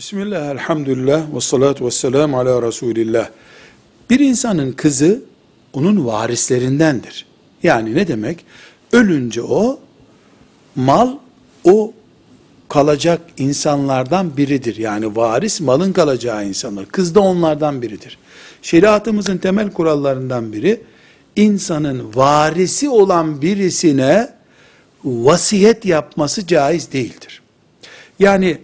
Bismillah, elhamdülillah, ve salatu ve selamu ala Resulillah. Bir insanın kızı onun varislerindendir. Yani ne demek? Ölünce o, mal o kalacak insanlardan biridir. Yani varis malın kalacağı insanlar. Kız da onlardan biridir. Şeriatımızın temel kurallarından biri, insanın varisi olan birisine vasiyet yapması caiz değildir. Yani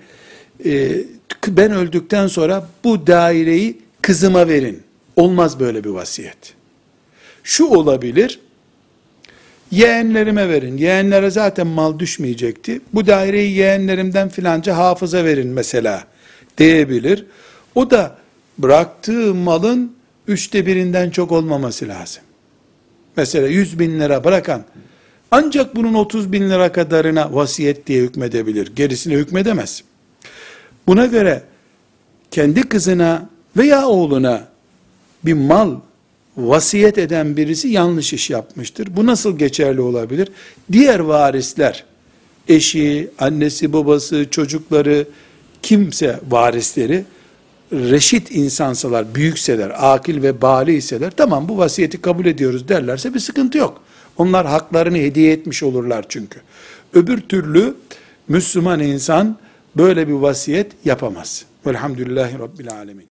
e, ben öldükten sonra bu daireyi kızıma verin. Olmaz böyle bir vasiyet. Şu olabilir, yeğenlerime verin. Yeğenlere zaten mal düşmeyecekti. Bu daireyi yeğenlerimden filanca hafıza verin mesela diyebilir. O da bıraktığı malın üçte birinden çok olmaması lazım. Mesela 100 bin lira bırakan ancak bunun 30 bin lira kadarına vasiyet diye hükmedebilir. Gerisine hükmedemez. Buna göre kendi kızına veya oğluna bir mal vasiyet eden birisi yanlış iş yapmıştır. Bu nasıl geçerli olabilir? Diğer varisler, eşi, annesi, babası, çocukları, kimse varisleri, reşit insansalar, büyükseler, akil ve bali iseler, tamam bu vasiyeti kabul ediyoruz derlerse bir sıkıntı yok. Onlar haklarını hediye etmiş olurlar çünkü. Öbür türlü Müslüman insan böyle bir vasiyet yapamaz. Velhamdülillahi Rabbil Alemin.